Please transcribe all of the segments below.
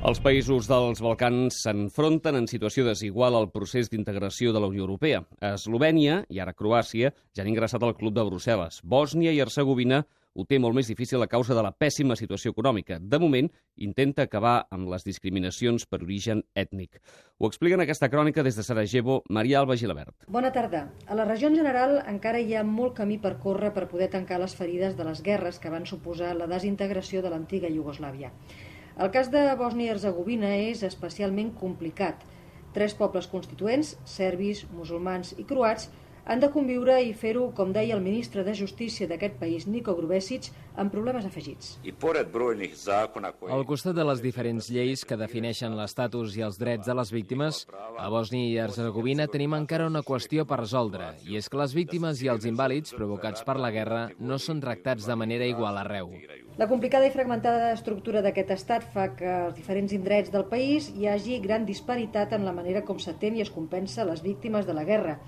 Els països dels Balcans s'enfronten en situació desigual al procés d'integració de la Unió Europea. Eslovènia i ara Croàcia ja han ingressat al Club de Brussel·les. Bòsnia i Hercegovina ho té molt més difícil a causa de la pèssima situació econòmica. De moment, intenta acabar amb les discriminacions per origen ètnic. Ho explica en aquesta crònica des de Sarajevo Maria Alba Gilabert. Bona tarda. A la regió en general encara hi ha molt camí per córrer per poder tancar les ferides de les guerres que van suposar la desintegració de l'antiga Iugoslàvia. El cas de Bòsnia i Herzegovina és especialment complicat. Tres pobles constituents, serbis, musulmans i croats, han de conviure i fer-ho, com deia el ministre de Justícia d'aquest país, Niko Grubesic, amb problemes afegits. Al costat de les diferents lleis que defineixen l'estatus i els drets de les víctimes, a Bòsnia i Herzegovina tenim encara una qüestió per resoldre, i és que les víctimes i els invàlids provocats per la guerra no són tractats de manera igual arreu. La complicada i fragmentada estructura d'aquest estat fa que als diferents indrets del país hi hagi gran disparitat en la manera com s'atén i es compensa les víctimes de la guerra.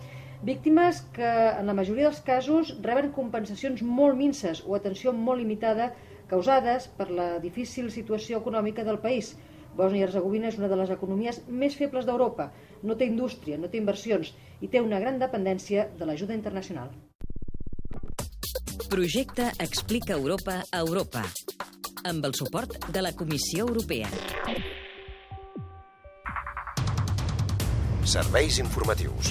Víctimes que, en la majoria dels casos, reben compensacions molt minces o atenció molt limitada causades per la difícil situació econòmica del país. Bòsnia i Herzegovina és una de les economies més febles d'Europa. No té indústria, no té inversions i té una gran dependència de l'ajuda internacional. Projecte Explica Europa a Europa amb el suport de la Comissió Europea. Serveis informatius.